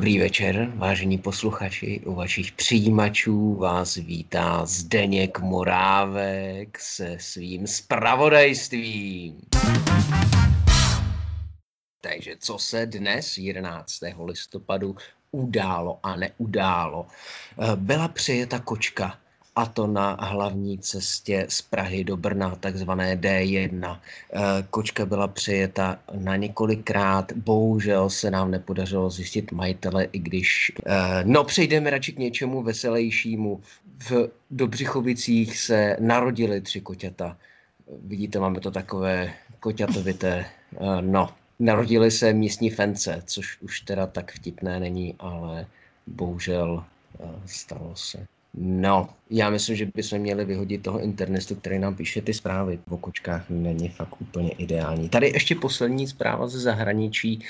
Dobrý večer, vážení posluchači. U vašich přijímačů vás vítá Zdeněk Morávek se svým spravodajstvím. Takže co se dnes, 11. listopadu, událo a neudálo? Byla přijeta kočka a to na hlavní cestě z Prahy do Brna, takzvané D1. Eh, kočka byla přijeta na několikrát, bohužel se nám nepodařilo zjistit majitele, i když... Eh, no, přejdeme radši k něčemu veselějšímu. V Dobřichovicích se narodili tři koťata. Vidíte, máme to takové koťatovité. Eh, no, narodili se místní fence, což už teda tak vtipné není, ale bohužel stalo se. No, já myslím, že bychom měli vyhodit toho internetu, který nám píše ty zprávy. O kočkách není fakt úplně ideální. Tady ještě poslední zpráva ze zahraničí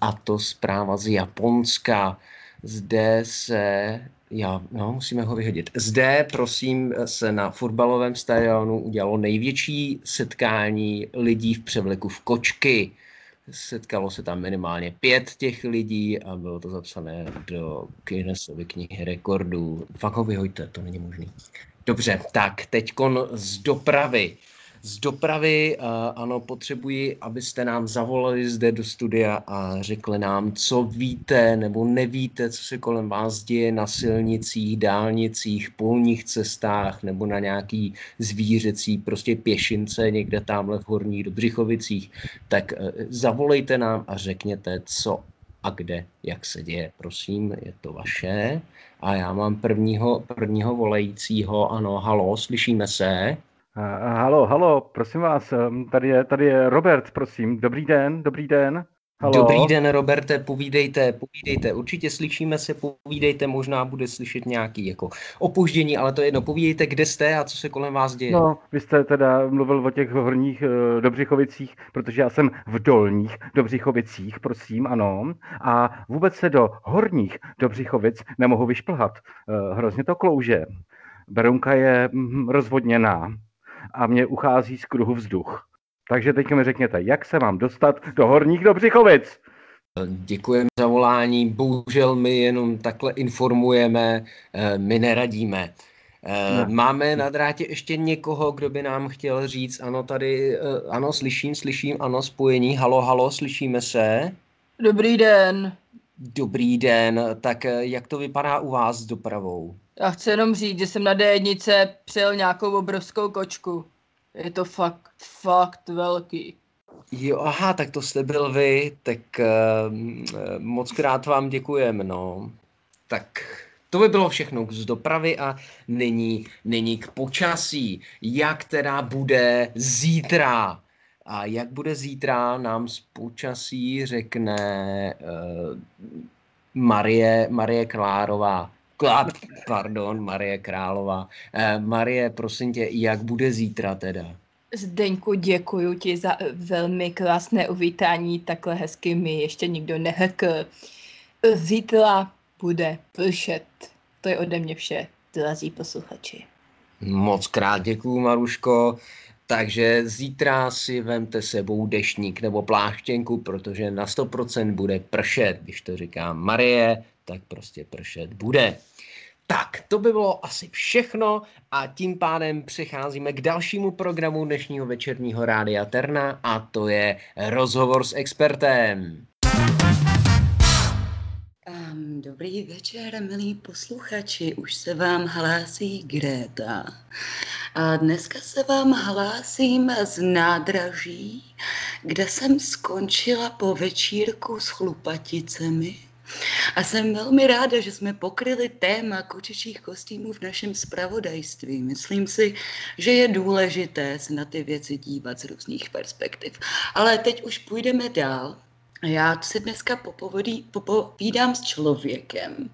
a to zpráva z Japonska. Zde se já, no, musíme ho vyhodit. Zde, prosím, se na fotbalovém stadionu udělalo největší setkání lidí v převleku v kočky. Setkalo se tam minimálně pět těch lidí a bylo to zapsané do Guinnessovy knihy rekordů. Fakt ho vyhojte, to není možný. Dobře, tak teďkon z dopravy z dopravy. Ano, potřebuji, abyste nám zavolali zde do studia a řekli nám, co víte nebo nevíte, co se kolem vás děje na silnicích, dálnicích, polních cestách nebo na nějaký zvířecí prostě pěšince někde tamhle v Horních Dobřichovicích. Tak e, zavolejte nám a řekněte, co a kde, jak se děje. Prosím, je to vaše. A já mám prvního, prvního volajícího. Ano, halo, slyšíme se. Halo, halo, prosím vás, tady je, tady je Robert, prosím. Dobrý den, dobrý den. Halo. Dobrý den, Roberte, povídejte, povídejte. Určitě slyšíme se, povídejte, možná bude slyšet nějaký jako opoždění, ale to je jedno. Povídejte, kde jste a co se kolem vás děje. No, vy jste teda mluvil o těch horních uh, Dobřichovicích, protože já jsem v dolních Dobřichovicích, prosím, ano. A vůbec se do horních Dobřichovic nemohu vyšplhat. Uh, hrozně to klouže. Berunka je mm, rozvodněná a mě uchází z kruhu vzduch. Takže teď mi řekněte, jak se mám dostat do Horních Dobřichovic? Děkujeme za volání. Bohužel my jenom takhle informujeme, eh, my neradíme. Eh, ne. Máme na drátě ještě někoho, kdo by nám chtěl říct, ano, tady, eh, ano, slyším, slyším, ano, spojení, halo, halo, slyšíme se. Dobrý den. Dobrý den, tak jak to vypadá u vás s dopravou? Já chci jenom říct, že jsem na D1 přijel nějakou obrovskou kočku. Je to fakt, fakt velký. Jo, aha, tak to jste byl vy, tak uh, moc krát vám děkujem, no. Tak to by bylo všechno z dopravy a nyní, nyní k počasí. Jak teda bude zítra? A jak bude zítra, nám z počasí řekne uh, Marie, Marie Klárová. Pardon, Marie Králová. Eh, Marie, prosím tě, jak bude zítra teda? Zdeňku, děkuji ti za velmi krásné uvítání, takhle hezky mi ještě nikdo nehekl. Zítra bude pršet. To je ode mě vše, drazí posluchači. Moc krát děkuju, Maruško. Takže zítra si vemte sebou dešník nebo pláštěnku, protože na 100% bude pršet. Když to říká Marie, tak prostě pršet bude. Tak, to by bylo asi všechno a tím pádem přecházíme k dalšímu programu dnešního večerního Rádia Terna a to je rozhovor s expertem. Dobrý večer, milí posluchači, už se vám hlásí Greta. A dneska se vám hlásím z nádraží, kde jsem skončila po večírku s chlupaticemi a jsem velmi ráda, že jsme pokryli téma kočičích kostýmů v našem spravodajství. Myslím si, že je důležité se na ty věci dívat z různých perspektiv. Ale teď už půjdeme dál já si dneska popovodí, popovídám s člověkem,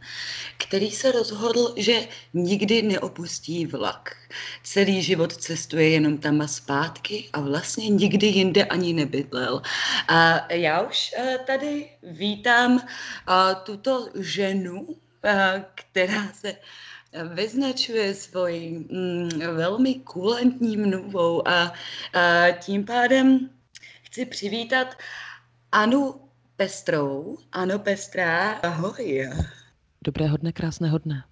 který se rozhodl, že nikdy neopustí vlak. Celý život cestuje jenom tam a zpátky a vlastně nikdy jinde ani nebydlel. A já už eh, tady vítám eh, tuto ženu, eh, která se vyznačuje svoji mm, velmi kulantní mluvou a, a tím pádem chci přivítat Anu Pestrou. Ano, Pestrá, ahoj. Dobrého dne, krásného dne.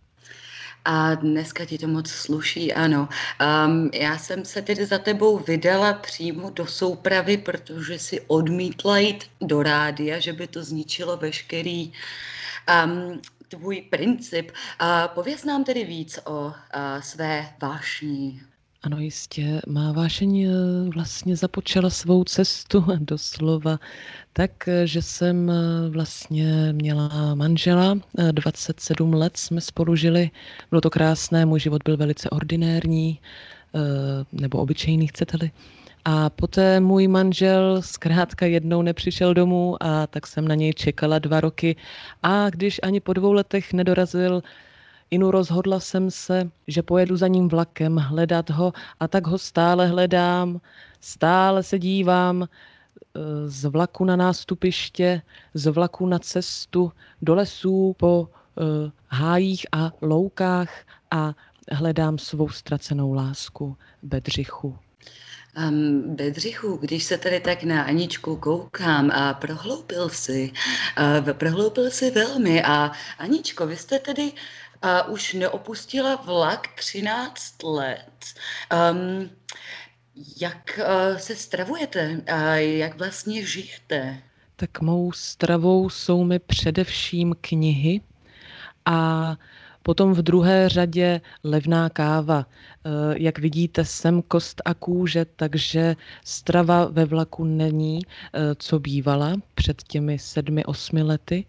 A dneska ti to moc sluší, ano. Um, já jsem se tedy za tebou vydala přímo do soupravy, protože si odmítla jít do rádia, že by to zničilo veškerý um, tvůj princip. A pověz nám tedy víc o uh, své vášní. Ano, jistě. Má vášeň eh, vlastně započala svou cestu doslova tak, eh, že jsem eh, vlastně měla manžela, 27 let jsme spolu žili, bylo to krásné, můj život byl velice ordinérní, nebo obyčejný, chcete-li. A poté můj manžel zkrátka jednou nepřišel domů a tak jsem na něj čekala dva roky. A když ani po dvou letech nedorazil, Inu rozhodla jsem se, že pojedu za ním vlakem hledat ho a tak ho stále hledám, stále se dívám eh, z vlaku na nástupiště, z vlaku na cestu, do lesů, po uh, hájích a loukách a hledám svou ztracenou lásku Bedřichu. Um, Bedřichu, když se tady tak na Aničku koukám a prohloupil si, uh, prohloupil si velmi a Aničko, vy jste tedy uh, už neopustila vlak 13 let. Um, jak uh, se stravujete a jak vlastně žijete? Tak mou stravou jsou mi především knihy a Potom v druhé řadě levná káva. Eh, jak vidíte, jsem kost a kůže, takže strava ve vlaku není, eh, co bývala před těmi sedmi, osmi lety.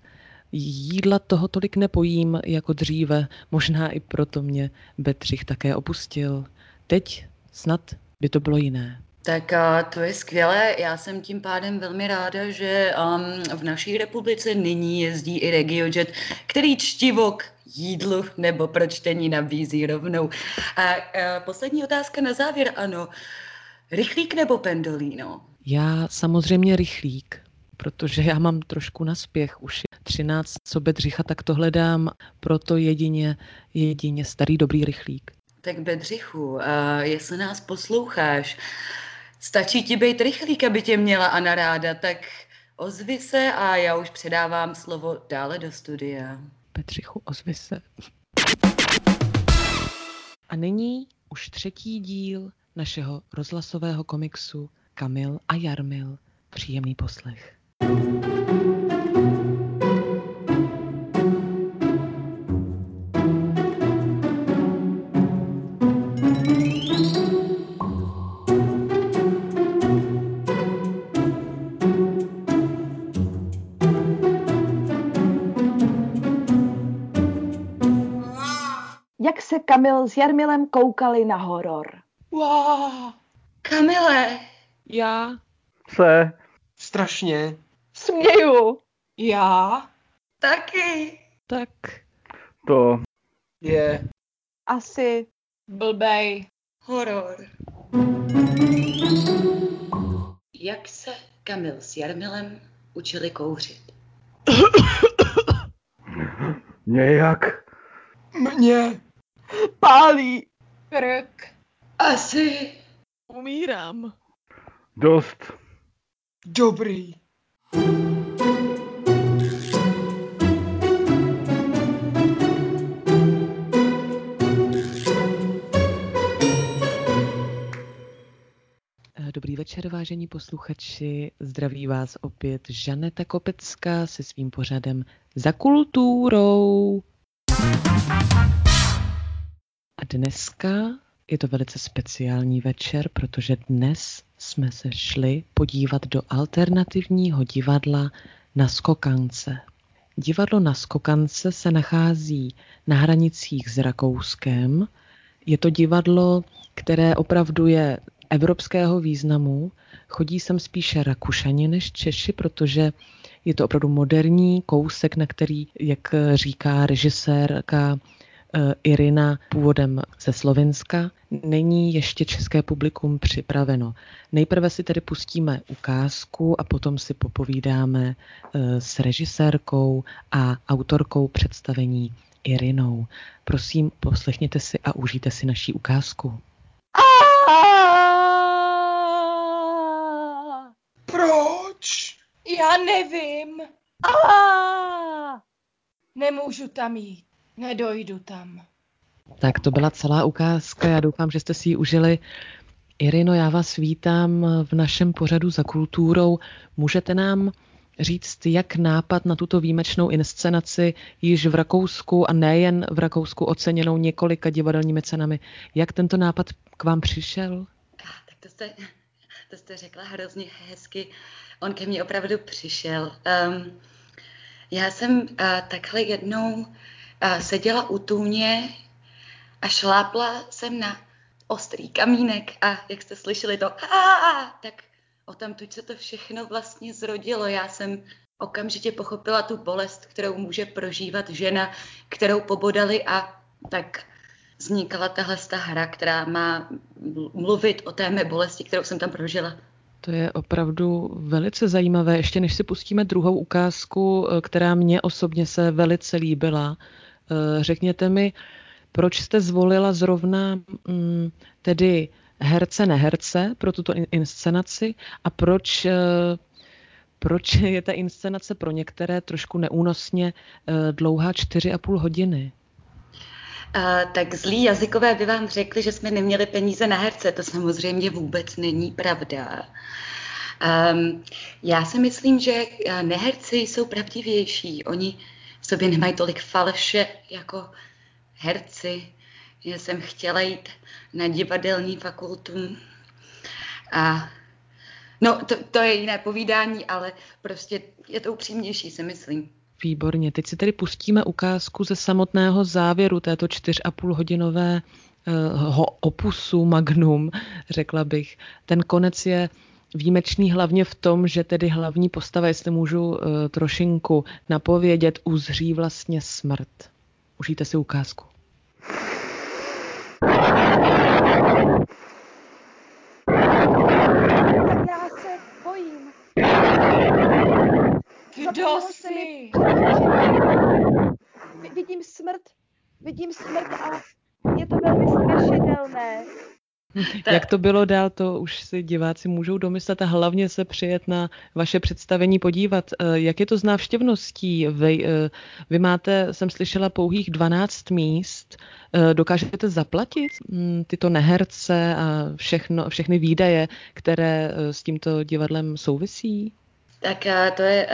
Jídla toho tolik nepojím jako dříve, možná i proto mě Betřich také opustil. Teď snad by to bylo jiné. Tak a to je skvělé. Já jsem tím pádem velmi ráda, že um, v naší republice nyní jezdí i RegioJet, který čtivo jídlu nebo pro čtení nabízí rovnou. A, a poslední otázka na závěr, ano. Rychlík nebo pendolino? Já samozřejmě rychlík, protože já mám trošku na spěch. Už 13, co Bedřicha, tak to hledám, proto jedině, jedině starý dobrý rychlík. Tak Bedřichu, a jestli nás posloucháš, stačí ti být rychlík, aby tě měla Ana ráda, tak ozvi se a já už předávám slovo dále do studia. Petřichu, ozvi se. A nyní už třetí díl našeho rozhlasového komiksu Kamil a Jarmil. Příjemný poslech. Se Kamil s Jarmilem koukali na horor. Wow. Kamile! Já? Se. Strašně. Směju. Já? Taky. Tak. To. Je. Asi. Blbej. Horor. Jak se Kamil s Jarmilem učili kouřit? Nějak. Mně pálí krk. Asi umírám. Dost. Dobrý. Dobrý večer, vážení posluchači. Zdraví vás opět Žaneta Kopecká se svým pořadem Za kulturou. A dneska je to velice speciální večer, protože dnes jsme se šli podívat do alternativního divadla na Skokance. Divadlo na Skokance se nachází na hranicích s Rakouskem. Je to divadlo, které opravdu je evropského významu. Chodí sem spíše Rakušani než Češi, protože je to opravdu moderní kousek, na který, jak říká režisérka Irina původem ze Slovenska, není ještě české publikum připraveno. Nejprve si tedy pustíme ukázku a potom si popovídáme eh, s režisérkou a autorkou představení Irinou. Prosím, poslechněte si a užijte si naší ukázku. Proč? Já Já nevím. A nemůžu tam jít. Nedojdu tam. Tak to byla celá ukázka. Já doufám, že jste si ji užili. Irino, já vás vítám v našem pořadu za kulturou. Můžete nám říct, jak nápad na tuto výjimečnou inscenaci již v Rakousku a nejen v Rakousku oceněnou několika divadelními cenami, jak tento nápad k vám přišel? Tak to jste, to jste řekla hrozně hezky. On ke mně opravdu přišel. Um, já jsem uh, takhle jednou uh, seděla u tůně a šlápla jsem na ostrý kamínek a jak jste slyšeli to a tak o tam tuď se to všechno vlastně zrodilo. Já jsem okamžitě pochopila tu bolest, kterou může prožívat žena, kterou pobodali a tak vznikala tahle ta hra, která má mluvit o té mé bolesti, kterou jsem tam prožila. To je opravdu velice zajímavé. Ještě než si pustíme druhou ukázku, která mě osobně se velice líbila, eh, řekněte mi, proč jste zvolila zrovna mm, tedy herce neherce pro tuto inscenaci a proč, eh, proč je ta inscenace pro některé trošku neúnosně eh, dlouhá čtyři a půl hodiny? Uh, tak zlí jazykové by vám řekli, že jsme neměli peníze na herce. To samozřejmě vůbec není pravda. Um, já si myslím, že neherci jsou pravdivější. Oni v sobě nemají tolik falše jako herci. Já jsem chtěla jít na divadelní fakultu a no, to, to je jiné povídání, ale prostě je to upřímnější, si myslím. Výborně. Teď si tedy pustíme ukázku ze samotného závěru této čtyř a půl hodinové uh, opusu Magnum, řekla bych. Ten konec je výjimečný hlavně v tom, že tedy hlavní postava, jestli můžu uh, trošinku napovědět, uzří vlastně smrt. Užijte si ukázku. Já se bojím. Jsi? Vidím smrt. Vidím smrt a je to velmi strašidelné. Jak to bylo dál, to už si diváci můžou domyslet a hlavně se přijet na vaše představení podívat. Eh, jak je to s návštěvností? Vy, eh, vy máte, jsem slyšela, pouhých 12 míst. Eh, dokážete zaplatit hm, tyto neherce a všechno, všechny výdaje, které s tímto divadlem souvisí? Tak to je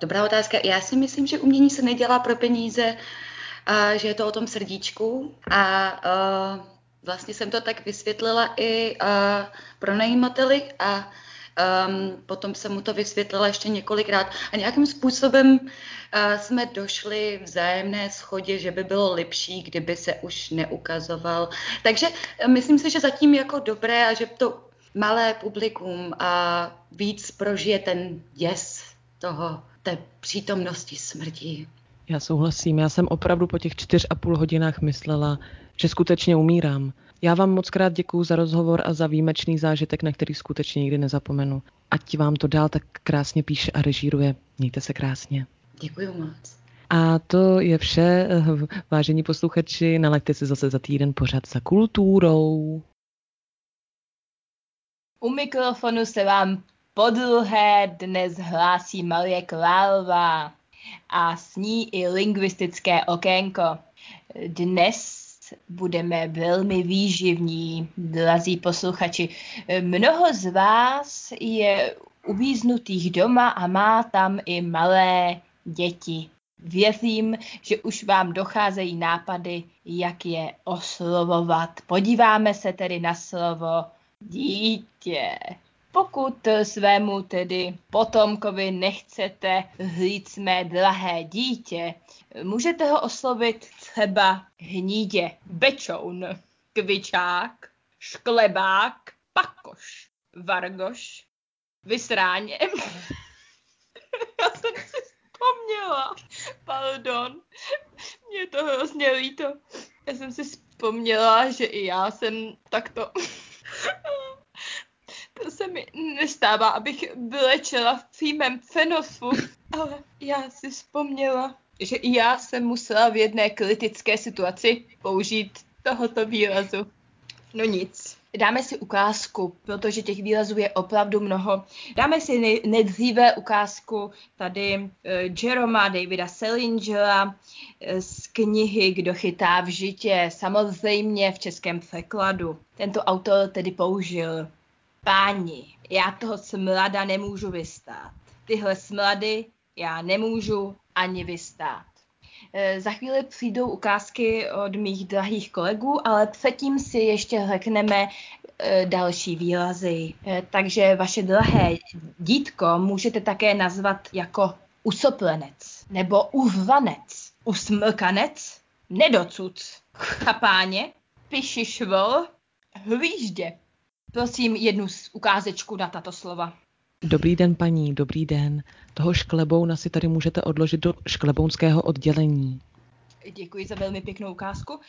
dobrá otázka. Já si myslím, že umění se nedělá pro peníze, že je to o tom srdíčku a vlastně jsem to tak vysvětlila i uh, pronajímateli a um, potom jsem mu to vysvětlila ještě několikrát a nějakým způsobem uh, jsme došli vzájemné schodě, že by bylo lepší, kdyby se už neukazoval. Takže uh, myslím si, že zatím jako dobré a že to malé publikum a víc prožije ten děs toho, té přítomnosti smrti. Já souhlasím, já jsem opravdu po těch čtyř a půl hodinách myslela, že skutečně umírám. Já vám moc krát děkuji za rozhovor a za výjimečný zážitek, na který skutečně nikdy nezapomenu. Ať vám to dál tak krásně píše a režíruje. Mějte se krásně. Děkuji moc. A to je vše, vážení posluchači. Nalaďte si zase za týden pořád za kulturou. U mikrofonu se vám podruhé dnes hlásí Marie Králová a s ní i lingvistické okénko. Dnes budeme velmi výživní, drazí posluchači. Mnoho z vás je uvíznutých doma a má tam i malé děti. Věřím, že už vám docházejí nápady, jak je oslovovat. Podíváme se tedy na slovo dítě. Pokud svému tedy potomkovi nechcete říct mé drahé dítě, můžete ho oslovit třeba hnídě, bečoun, kvičák, šklebák, pakoš, vargoš, vysráně. Já jsem si vzpomněla. Pardon. Mě to hrozně líto. Já jsem si vzpomněla, že i já jsem takto to se mi nestává, abych vylečela v přímém fenosu, ale já si vzpomněla, že i já jsem musela v jedné kritické situaci použít tohoto výrazu. No nic. Dáme si ukázku, protože těch výrazů je opravdu mnoho. Dáme si nejdříve ukázku tady uh, Jeroma Davida Sellingera uh, z knihy Kdo chytá v žitě, samozřejmě v českém překladu. Tento autor tedy použil Páni, já toho smrada nemůžu vystát. Tyhle smrady já nemůžu ani vystát. Eh, za chvíli přijdou ukázky od mých drahých kolegů, ale předtím si ještě řekneme eh, další výrazy. Eh, takže vaše drahé dítko můžete také nazvat jako usoplenec, nebo uhvanec, usmrkanec, nedocud, chapáně, pišišvol, hvíždě. Prosím jednu z ukázečku na tato slova. Dobrý den, paní, dobrý den. Toho šklebouna si tady můžete odložit do šklebounského oddělení. Děkuji za velmi pěknou ukázku.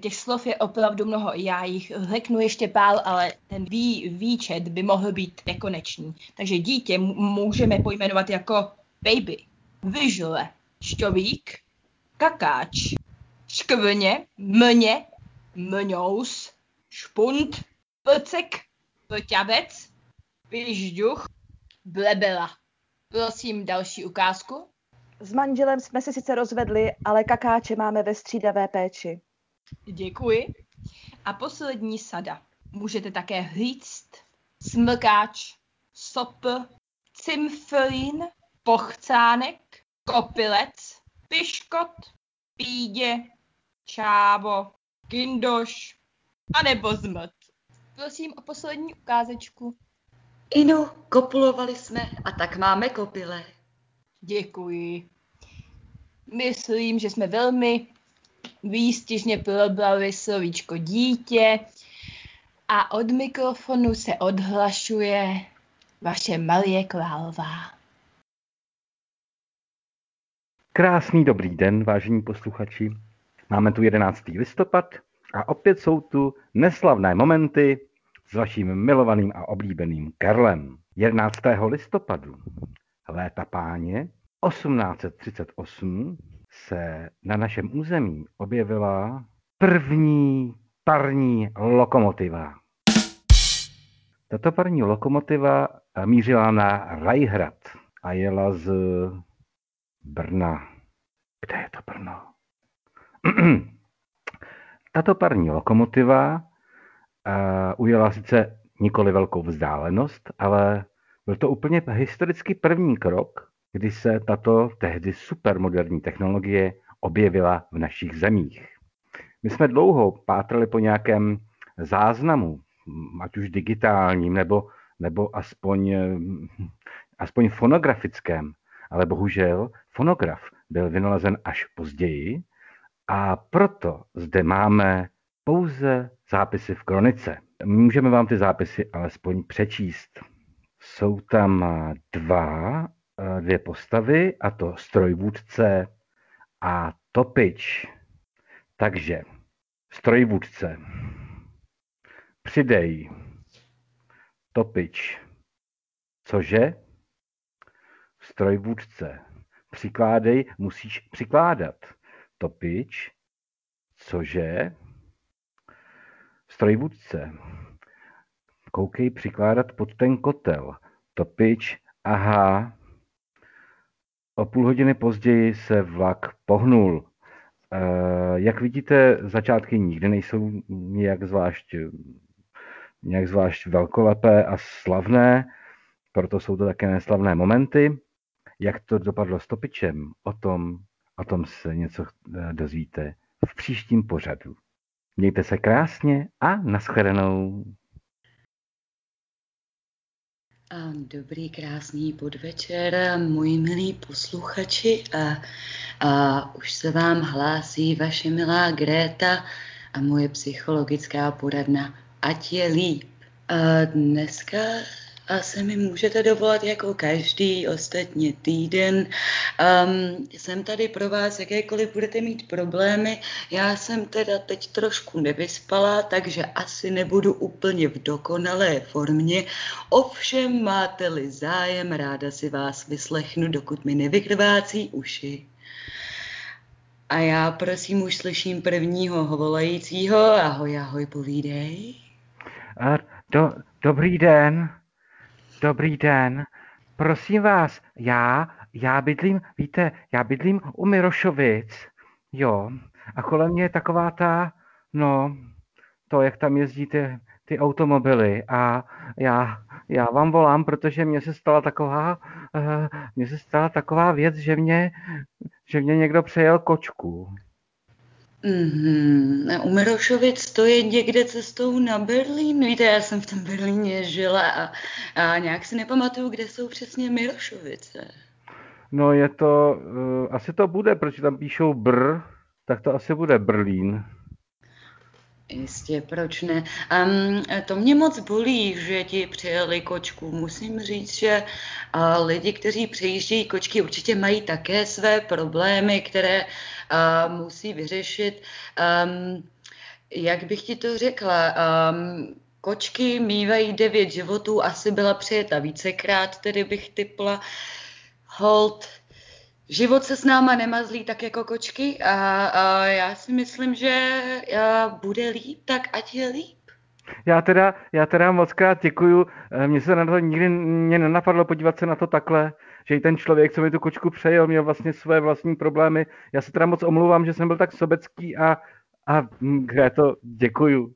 Těch slov je opravdu mnoho. Já jich řeknu ještě pár, ale ten vý, výčet by mohl být nekonečný. Takže dítě můžeme pojmenovat jako baby, vyžle, šťovík, kakáč, škvrně, mně, mňous, špunt, prcek, prťavec, vyžďuch, Blebela. Prosím další ukázku. S manželem jsme se sice rozvedli, ale kakáče máme ve střídavé péči. Děkuji. A poslední sada. Můžete také hlíct, smrkáč, sop, cimflín, pochcánek, kopilec, piškot, pídě, čávo, kindoš, anebo zmrt. Prosím o poslední ukázečku. Inu, kopulovali jsme a tak máme kopile. Děkuji. Myslím, že jsme velmi výstižně probrali slovíčko dítě a od mikrofonu se odhlašuje vaše Marie Králová. Krásný dobrý den, vážení posluchači. Máme tu 11. listopad a opět jsou tu neslavné momenty s vaším milovaným a oblíbeným Karlem. 11. listopadu léta páně 1838 se na našem území objevila první parní lokomotiva. Tato parní lokomotiva mířila na Rajhrad a jela z Brna. Kde je to Brno? Tato parní lokomotiva ujela sice nikoli velkou vzdálenost, ale byl to úplně historicky první krok, kdy se tato tehdy supermoderní technologie objevila v našich zemích. My jsme dlouho pátrali po nějakém záznamu, ať už digitálním, nebo, nebo aspoň, aspoň fonografickém. Ale bohužel fonograf byl vynalezen až později a proto zde máme pouze zápisy v kronice. Můžeme vám ty zápisy alespoň přečíst. Jsou tam dva, dvě postavy, a to strojvůdce a topič. Takže strojvůdce, přidej, topič, cože? Strojvůdce, přikládej, musíš přikládat. Topič, cože? Strojvůdce. Koukej přikládat pod ten kotel. Topič, aha. O půl hodiny později se vlak pohnul. E, jak vidíte, začátky nikdy nejsou nějak zvlášť, nějak zvlášť velkolepé a slavné, proto jsou to také neslavné momenty. Jak to dopadlo s topičem, o tom, o tom se něco eh, dozvíte v příštím pořadu. Mějte se krásně a naschledanou. Dobrý, krásný podvečer, moji milí posluchači. A, a už se vám hlásí vaše milá Gréta a moje psychologická poradna. Ať je líp. A dneska se mi můžete dovolat jako každý ostatně týden. Um, jsem tady pro vás, jakékoliv budete mít problémy. Já jsem teda teď trošku nevyspala, takže asi nebudu úplně v dokonalé formě. Ovšem máte-li zájem, ráda si vás vyslechnu, dokud mi nevykrvácí uši. A já prosím už slyším prvního volajícího. Ahoj, ahoj, povídej. Do, dobrý den. Dobrý den. Prosím vás, já, já bydlím, víte, já bydlím u Mirošovic, jo, a kolem mě je taková ta, no, to, jak tam jezdí ty, ty automobily a já, já vám volám, protože mně se stala taková, uh, mně se stala taková věc, že mě, že mě někdo přejel kočku. Mm-hmm. U Mirošovic to je někde cestou na Berlín. Víte, já jsem v tom Berlíně žila a, a nějak si nepamatuju, kde jsou přesně Mirošovice. No je to, uh, asi to bude, protože tam píšou Br, tak to asi bude Berlín. Jistě, proč ne? Um, to mě moc bolí, že ti přijeli kočku. Musím říct, že uh, lidi, kteří přejíždějí kočky, určitě mají také své problémy, které uh, musí vyřešit. Um, jak bych ti to řekla? Um, kočky mývají devět životů, asi byla přijeta vícekrát, tedy bych typla. Hold, Život se s náma nemazlí tak jako kočky a, a já si myslím, že bude líp, tak ať je líp. Já teda, já teda moc krát děkuju. Eh, mně se na to nikdy mě nenapadlo podívat se na to takhle, že i ten člověk, co mi tu kočku přejel, měl vlastně své vlastní problémy. Já se teda moc omlouvám, že jsem byl tak sobecký a, a hm, to děkuju.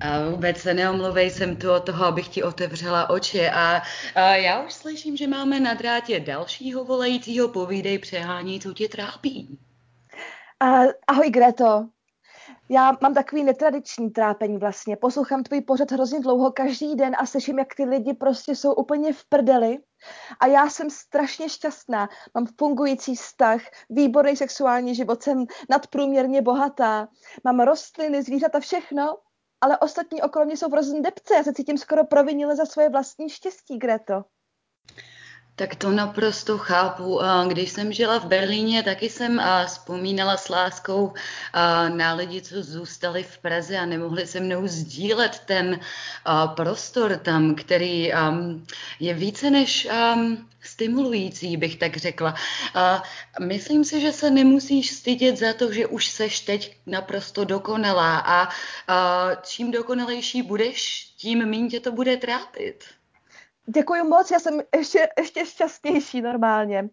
A vůbec se neomluvej, jsem tu od toho, abych ti otevřela oči. A, a já už slyším, že máme na drátě dalšího volajícího, povídej, přehání, co tě trápí. Uh, ahoj Greto, já mám takový netradiční trápení vlastně. Poslouchám tvůj pořad hrozně dlouho každý den a slyším, jak ty lidi prostě jsou úplně v prdeli. A já jsem strašně šťastná. Mám fungující vztah, výborný sexuální život, jsem nadprůměrně bohatá. Mám rostliny, zvířata, všechno ale ostatní okolo mě jsou v depce. Já se cítím skoro provinile za svoje vlastní štěstí, Greto. Tak to naprosto chápu. Když jsem žila v Berlíně, taky jsem vzpomínala s láskou na lidi, co zůstali v Praze a nemohli se mnou sdílet ten prostor tam, který je více než stimulující, bych tak řekla. Myslím si, že se nemusíš stydět za to, že už seš teď naprosto dokonalá a čím dokonalejší budeš, tím méně tě to bude trápit. Děkuji moc, já jsem ještě, ještě šťastnější normálně.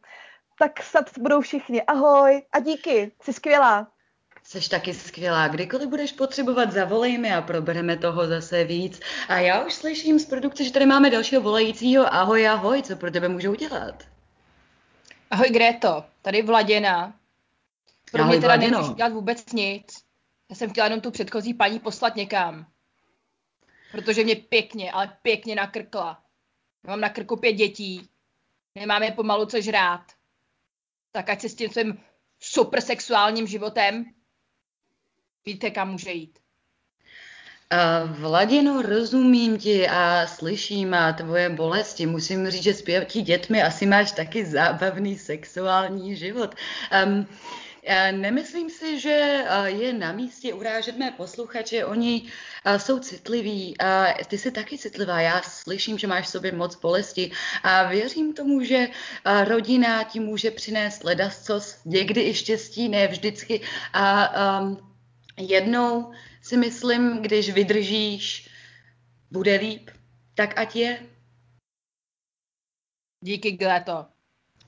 Tak snad budou všichni. Ahoj a díky, jsi skvělá. Jsi taky skvělá. Kdykoliv budeš potřebovat, zavolej mi a probereme toho zase víc. A já už slyším z produkce, že tady máme dalšího volajícího. Ahoj, ahoj, co pro tebe můžu udělat? Ahoj Greto, tady Vladěna. Pro ahoj, mě teda nemůžu dělat vůbec nic. Já jsem chtěla jenom tu předchozí paní poslat někam. Protože mě pěkně, ale pěkně nakrkla. Já mám na krku pět dětí, nemáme pomalu co žrát. Tak ať se s tím svým super sexuálním životem víte, kam může jít. Vladino, rozumím ti a slyším a tvoje bolesti. Musím říct, že s pěti dětmi asi máš taky zábavný sexuální život. Um, Nemyslím si, že je na místě urážet mé posluchače. Oni jsou citliví. Ty jsi taky citlivá. Já slyším, že máš v sobě moc bolesti a věřím tomu, že rodina ti může přinést ledascos, někdy i štěstí, ne vždycky. A um, jednou si myslím, když vydržíš, bude líp. Tak ať je. Díky, Gleto.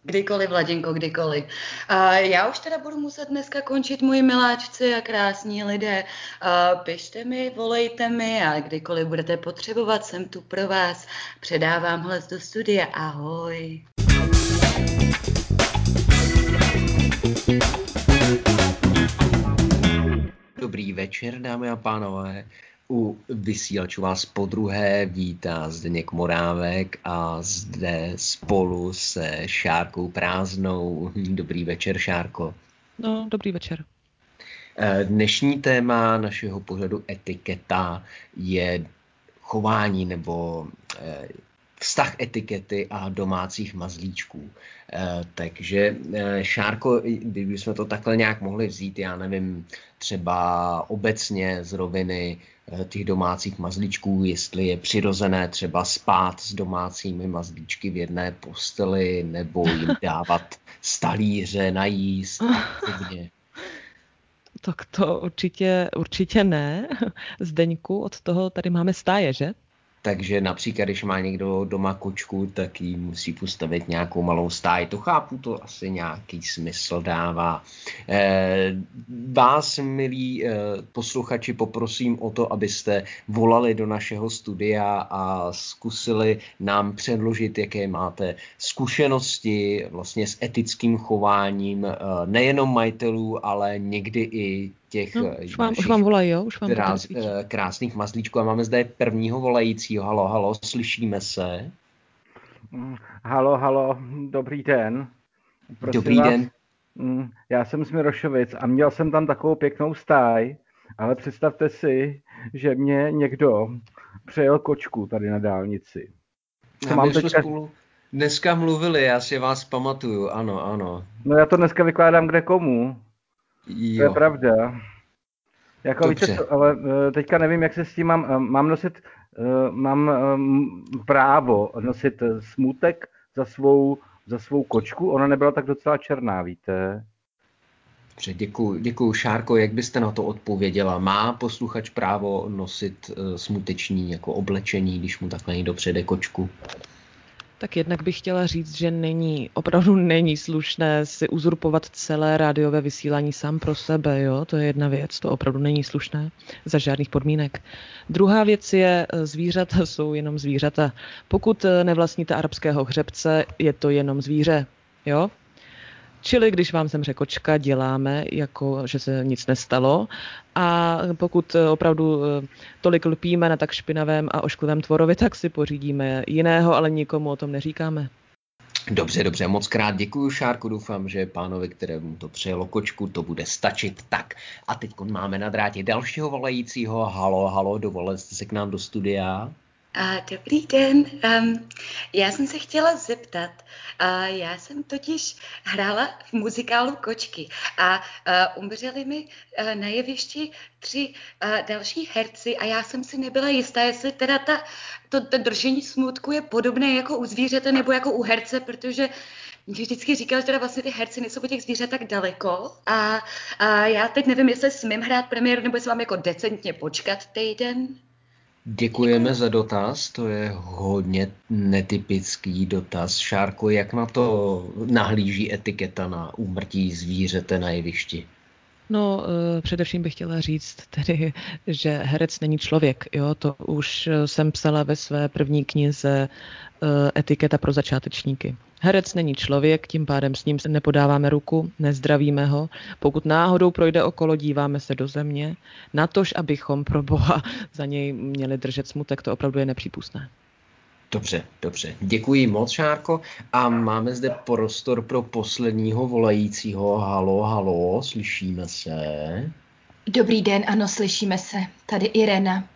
Kdykoliv, Vladinko, kdykoliv. A já už teda budu muset dneska končit, moji miláčci a krásní lidé. A pište mi, volejte mi a kdykoliv budete potřebovat, jsem tu pro vás. Předávám hlas do studia. Ahoj. Dobrý večer, dámy a pánové. U vysílačů vás po druhé vítá Zdeněk Morávek a zde spolu se Šárkou Prázdnou. Dobrý večer, Šárko. No, dobrý večer. Eh, dnešní téma našeho pořadu etiketa je chování nebo eh, vztah etikety a domácích mazlíčků. Eh, takže Šárko, kdybychom to takhle nějak mohli vzít, já nevím, třeba obecně z roviny Eh, těch domácích mazlíčků, jestli je přirozené třeba spát s domácími mazlíčky v jedné posteli nebo jim dávat stalíře najíst a podobně. Tak to určitě, určitě ne. Zdeňku, od toho tady máme stáje, že? Takže například, když má někdo doma kočku, tak jí musí postavit nějakou malou stáj. To chápu, to asi nějaký smysl dává. Eh, vás, milí eh, posluchači, poprosím o to, abyste volali do našeho studia a zkusili nám předložit, jaké máte zkušenosti vlastně s etickým chováním eh, nejenom majitelů, ale někdy i těch no, už, vám, už vám volají, jo? Už vám krás, krásných mazlíčků. A máme zde prvního volajícího. Halo, halo, slyšíme se? Mm, halo, halo, dobrý den. Prosím dobrý vás, den. Mm, já jsem z Mirošovic a měl jsem tam takovou pěknou stáj, ale představte si, že mě někdo přejel kočku tady na dálnici. Co mám teďka... spolu dneska mluvili, já si vás pamatuju, ano, ano. No já to dneska vykládám kde komu. Jo. To je pravda. Jako víte, ale eh, teďka nevím, jak se s tím mám, eh, mám nosit, eh, mám právo nosit smutek za svou, za svou kočku, ona nebyla tak docela černá, víte. Dobře, děkuji, děkuji. Šárko, jak byste na to odpověděla? Má posluchač právo nosit smuteční jako oblečení, když mu takhle někdo přede kočku? Tak jednak bych chtěla říct, že není, opravdu není slušné si uzurpovat celé rádiové vysílání sám pro sebe, jo? To je jedna věc, to opravdu není slušné za žádných podmínek. Druhá věc je, zvířata jsou jenom zvířata. Pokud nevlastníte arabského hřebce, je to jenom zvíře, jo? Čili když vám zemře kočka, děláme, jako že se nic nestalo. A pokud opravdu eh, tolik lpíme na tak špinavém a ošklivém tvorovi, tak si pořídíme jiného, ale nikomu o tom neříkáme. Dobře, dobře, moc krát děkuji Šárku, doufám, že pánovi, kterému to přejelo kočku, to bude stačit. Tak a teď máme na drátě dalšího volajícího. Halo, halo, dovolete se k nám do studia. Dobrý den. Já jsem se chtěla zeptat. Já jsem totiž hrála v muzikálu Kočky a umřeli mi uh, na jevišti tři uh, další herci a já jsem si nebyla jistá, jestli teda ta, to, to držení smutku je podobné jako u zvířete nebo jako u herce, protože vždycky říkal, že teda vlastně ty herci nejsou po těch zvířat tak daleko a, a já teď nevím, jestli smím hrát premiéru nebo jestli mám jako decentně počkat týden. Děkujeme za dotaz, to je hodně netypický dotaz. Šárko, jak na to nahlíží etiketa na úmrtí zvířete na jevišti? No, eh, především bych chtěla říct tedy, že herec není člověk. Jo? To už jsem psala ve své první knize eh, Etiketa pro začátečníky. Herec není člověk, tím pádem s ním se nepodáváme ruku, nezdravíme ho. Pokud náhodou projde okolo, díváme se do země. Natož, abychom pro Boha za něj měli držet smutek, to opravdu je nepřípustné. Dobře, dobře. Děkuji moc, Šárko. A máme zde prostor pro posledního volajícího. Halo, halo, slyšíme se? Dobrý den, ano, slyšíme se. Tady Irena.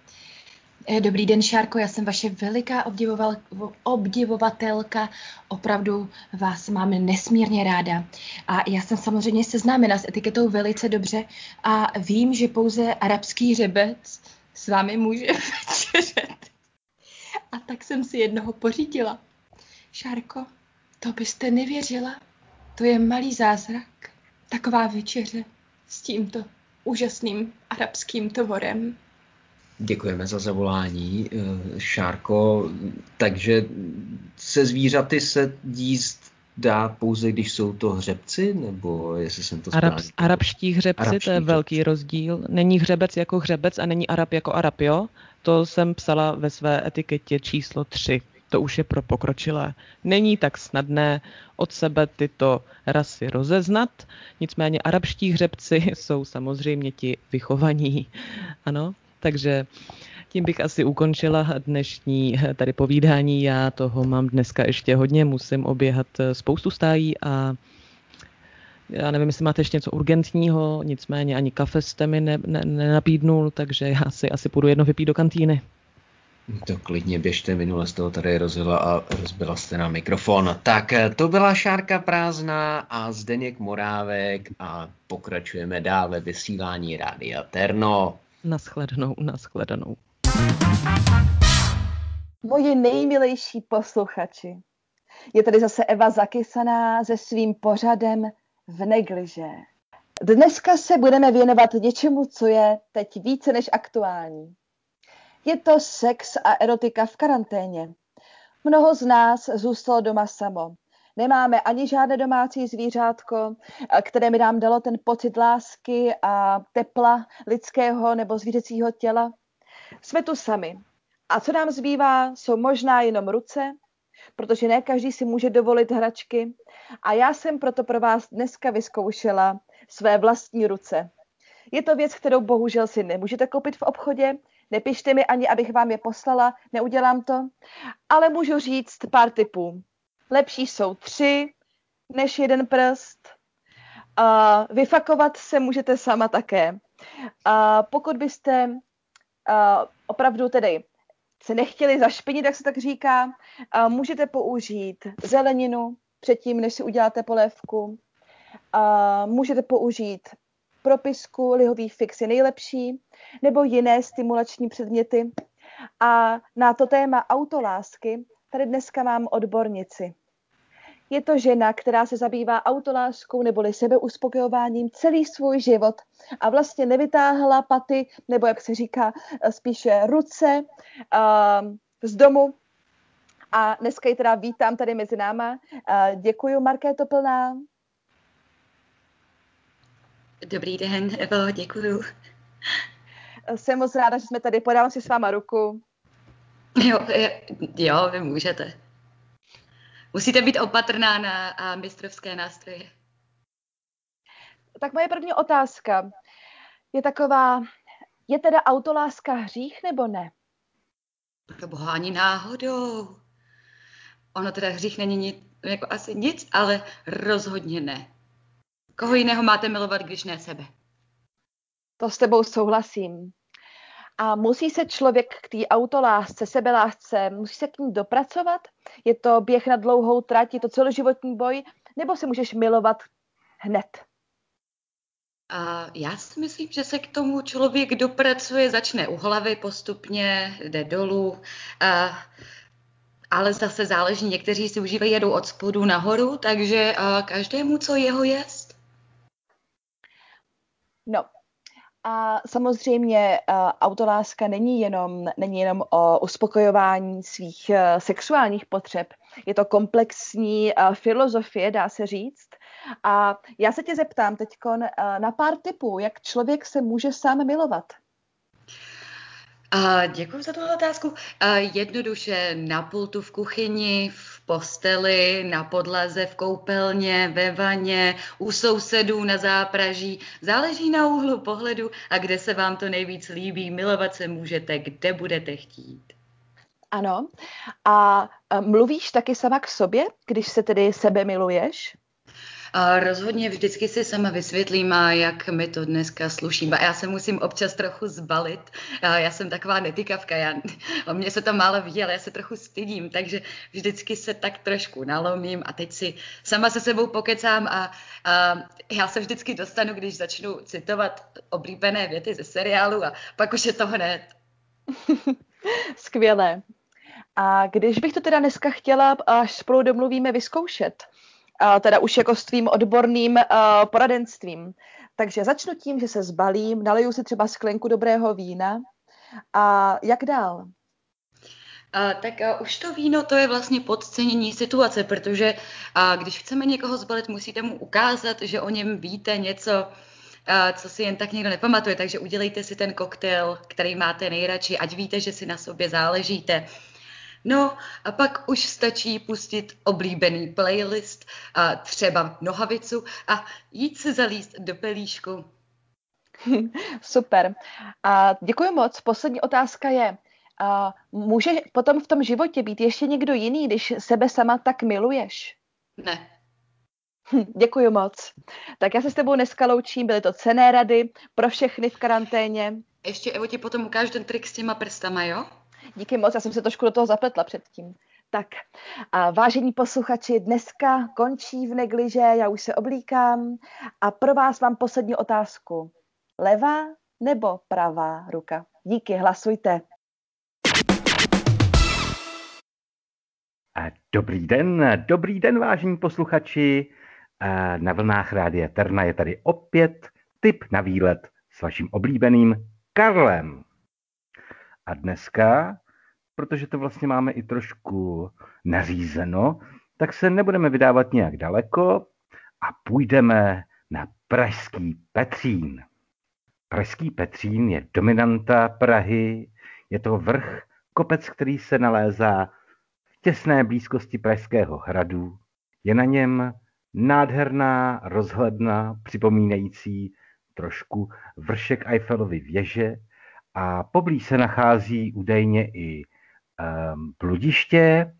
Eh, dobrý den, Šárko, já jsem vaše veliká obdivoval, obdivovatelka, opravdu vás mám nesmírně ráda. A já jsem samozřejmě seznámena s etiketou velice dobře a vím, že pouze arabský řebec s vámi může tak jsem si jednoho pořídila. Šárko, to byste nevěřila. To je malý zázrak. Taková večeře s tímto úžasným arabským tvorem. Děkujeme za zavolání, eh, Šárko. Takže se zvířaty se jíst dá pouze, když jsou to hřebci, nebo jestli jsem to Arab, Arabští hřebci, arabští to je hřebci. velký rozdíl. Není hřebec jako hřebec a není Arab jako Arab, jo? To jsem psala ve své etiketě číslo 3. To už je pro pokročilé. Není tak snadné od sebe tyto rasy rozeznat, nicméně arabští hřebci jsou samozřejmě ti vychovaní. Ano, takže tím bych asi ukončila dnešní tady povídání. Já toho mám dneska ještě hodně, musím oběhat spoustu stájí a já nevím, jestli máte ještě něco urgentního, nicméně ani kafe jste mi ne, ne, nenabídnul, takže já si asi půjdu jedno vypít do kantýny. To klidně běžte, minule z toho tady rozjela a rozbila jste na mikrofon. Tak to byla Šárka prázdná a Zdeněk Morávek a pokračujeme dál ve vysílání Rádia Terno. Naschledanou, naschledanou. Moji nejmilejší posluchači, je tady zase Eva Zakysaná se svým pořadem v negliže. Dneska se budeme věnovat něčemu, co je teď více než aktuální. Je to sex a erotika v karanténě. Mnoho z nás zůstalo doma samo. Nemáme ani žádné domácí zvířátko, které mi nám dalo ten pocit lásky a tepla lidského nebo zvířecího těla. Jsme tu sami. A co nám zbývá, jsou možná jenom ruce, protože ne každý si může dovolit hračky. A já jsem proto pro vás dneska vyzkoušela své vlastní ruce. Je to věc, kterou bohužel si nemůžete koupit v obchodě, nepište mi ani, abych vám je poslala, neudělám to, ale můžu říct pár typů. Lepší jsou tři než jeden prst. A vyfakovat se můžete sama také. A pokud byste a opravdu tedy se nechtěli zašpinit, jak se tak říká, a můžete použít zeleninu předtím, než si uděláte polévku. A můžete použít propisku, lihový fix je nejlepší, nebo jiné stimulační předměty. A na to téma autolásky tady dneska mám odbornici. Je to žena, která se zabývá autoláskou neboli sebeuspokojováním celý svůj život a vlastně nevytáhla paty, nebo jak se říká, spíše ruce uh, z domu. A dneska ji teda vítám tady mezi náma. Uh, děkuji, Markéto Plná. Dobrý den, Evo, děkuji. Jsem moc ráda, že jsme tady. Podávám si s váma ruku. Jo, jo, vy můžete. Musíte být opatrná na a mistrovské nástroje. Tak moje první otázka je taková, je teda autoláska hřích nebo ne? Pro boha ani náhodou. Ono teda hřích není nic, jako asi nic, ale rozhodně ne. Koho jiného máte milovat, když ne sebe? To s tebou souhlasím. A musí se člověk k té autolásce, sebelásce, musí se k ní dopracovat? Je to běh na dlouhou trať, je to celoživotní boj? Nebo se můžeš milovat hned? A já si myslím, že se k tomu člověk dopracuje, začne u hlavy postupně, jde dolů. A, ale zase záleží, někteří si užívají, jedou od spodu nahoru, takže každému, co jeho jest. No, a samozřejmě uh, autoláska není jenom, není jenom o uspokojování svých uh, sexuálních potřeb. Je to komplexní uh, filozofie, dá se říct. A já se tě zeptám teď na pár typů, jak člověk se může sám milovat. Uh, děkuji za tuhle otázku. Uh, jednoduše na pultu v kuchyni, v posteli, na podlaze, v koupelně, ve vaně, u sousedů na zápraží. Záleží na úhlu pohledu a kde se vám to nejvíc líbí. Milovat se můžete, kde budete chtít. Ano. A mluvíš taky sama k sobě, když se tedy sebe miluješ? A rozhodně vždycky si sama vysvětlím, a jak mi to dneska sluší. A já se musím občas trochu zbalit. A já jsem taková netykavka, já, o mě se to málo viděl, já se trochu stydím, takže vždycky se tak trošku nalomím a teď si sama se sebou pokecám a, a já se vždycky dostanu, když začnu citovat oblíbené věty ze seriálu a pak už je to hned. Skvělé. A když bych to teda dneska chtěla, až spolu domluvíme, vyzkoušet, teda už jako s tvým odborným uh, poradenstvím. Takže začnu tím, že se zbalím, naleju si třeba sklenku dobrého vína a jak dál? A, tak a, už to víno, to je vlastně podcenění situace, protože a, když chceme někoho zbalit, musíte mu ukázat, že o něm víte něco, a, co si jen tak někdo nepamatuje. Takže udělejte si ten koktejl, který máte nejradši, ať víte, že si na sobě záležíte. No a pak už stačí pustit oblíbený playlist, a třeba nohavicu a jít se zalíst do pelíšku. Super. A děkuji moc. Poslední otázka je, a může potom v tom životě být ještě někdo jiný, když sebe sama tak miluješ? Ne. Hm, děkuji moc. Tak já se s tebou dneska loučím, byly to cené rady pro všechny v karanténě. Ještě Evo ti potom ukážu ten trik s těma prstama, jo? Díky moc, já jsem se trošku do toho zapletla předtím. Tak, a vážení posluchači, dneska končí v negliže, já už se oblíkám a pro vás mám poslední otázku. Levá nebo pravá ruka? Díky, hlasujte. Dobrý den, dobrý den, vážení posluchači. Na vlnách Rádia Terna je tady opět tip na výlet s vaším oblíbeným Karlem. A dneska, protože to vlastně máme i trošku nařízeno, tak se nebudeme vydávat nějak daleko a půjdeme na Pražský Petřín. Pražský Petřín je dominanta Prahy, je to vrch, kopec, který se nalézá v těsné blízkosti Pražského hradu. Je na něm nádherná rozhledna, připomínající trošku vršek Eiffelovy věže a poblíž se nachází údajně i um, bludiště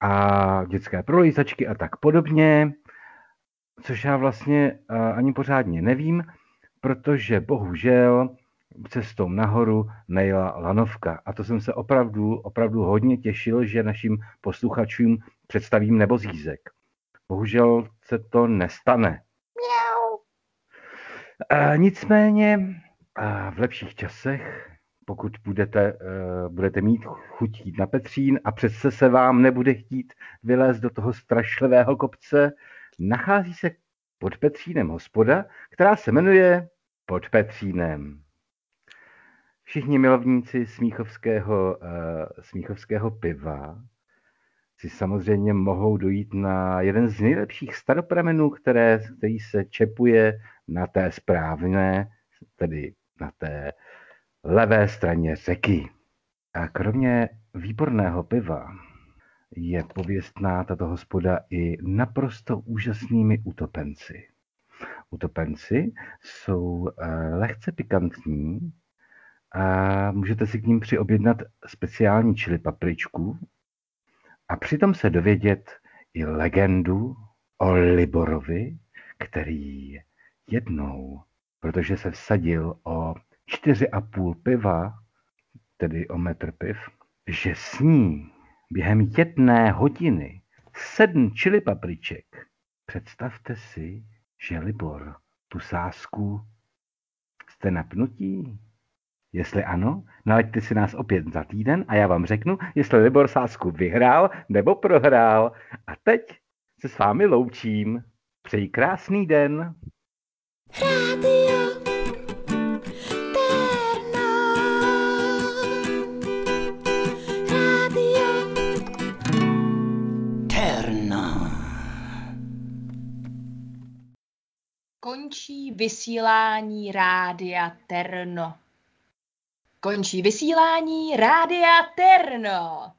a dětské prolízačky a tak podobně, což já vlastně uh, ani pořádně nevím, protože bohužel cestou nahoru nejela lanovka. A to jsem se opravdu, opravdu hodně těšil, že našim posluchačům představím nebo zízek. Bohužel se to nestane. Miau. A nicméně v lepších časech, pokud budete, uh, budete mít chuť jít na Petřín a přece se vám nebude chtít vylézt do toho strašlivého kopce, nachází se pod Petřínem hospoda, která se jmenuje Pod Petřínem. Všichni milovníci smíchovského, uh, smíchovského piva si samozřejmě mohou dojít na jeden z nejlepších staropramenů, které, který se čepuje na té správné, tedy na té levé straně řeky. A kromě výborného piva je pověstná tato hospoda i naprosto úžasnými utopenci. Utopenci jsou eh, lehce pikantní a můžete si k ním přiobjednat speciální čili papričku a přitom se dovědět i legendu o Liborovi, který jednou, protože se vsadil o čtyři a půl piva, tedy o metr piv, že sní během jedné hodiny sedm čili papriček. Představte si, že Libor tu sásku jste napnutí. Jestli ano, naleďte si nás opět za týden a já vám řeknu, jestli Libor sásku vyhrál nebo prohrál. A teď se s vámi loučím. Přeji krásný den. Radio. Končí vysílání Rádia Terno. Končí vysílání Rádia Terno.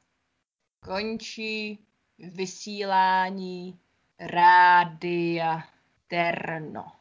Končí vysílání Rádia Terno.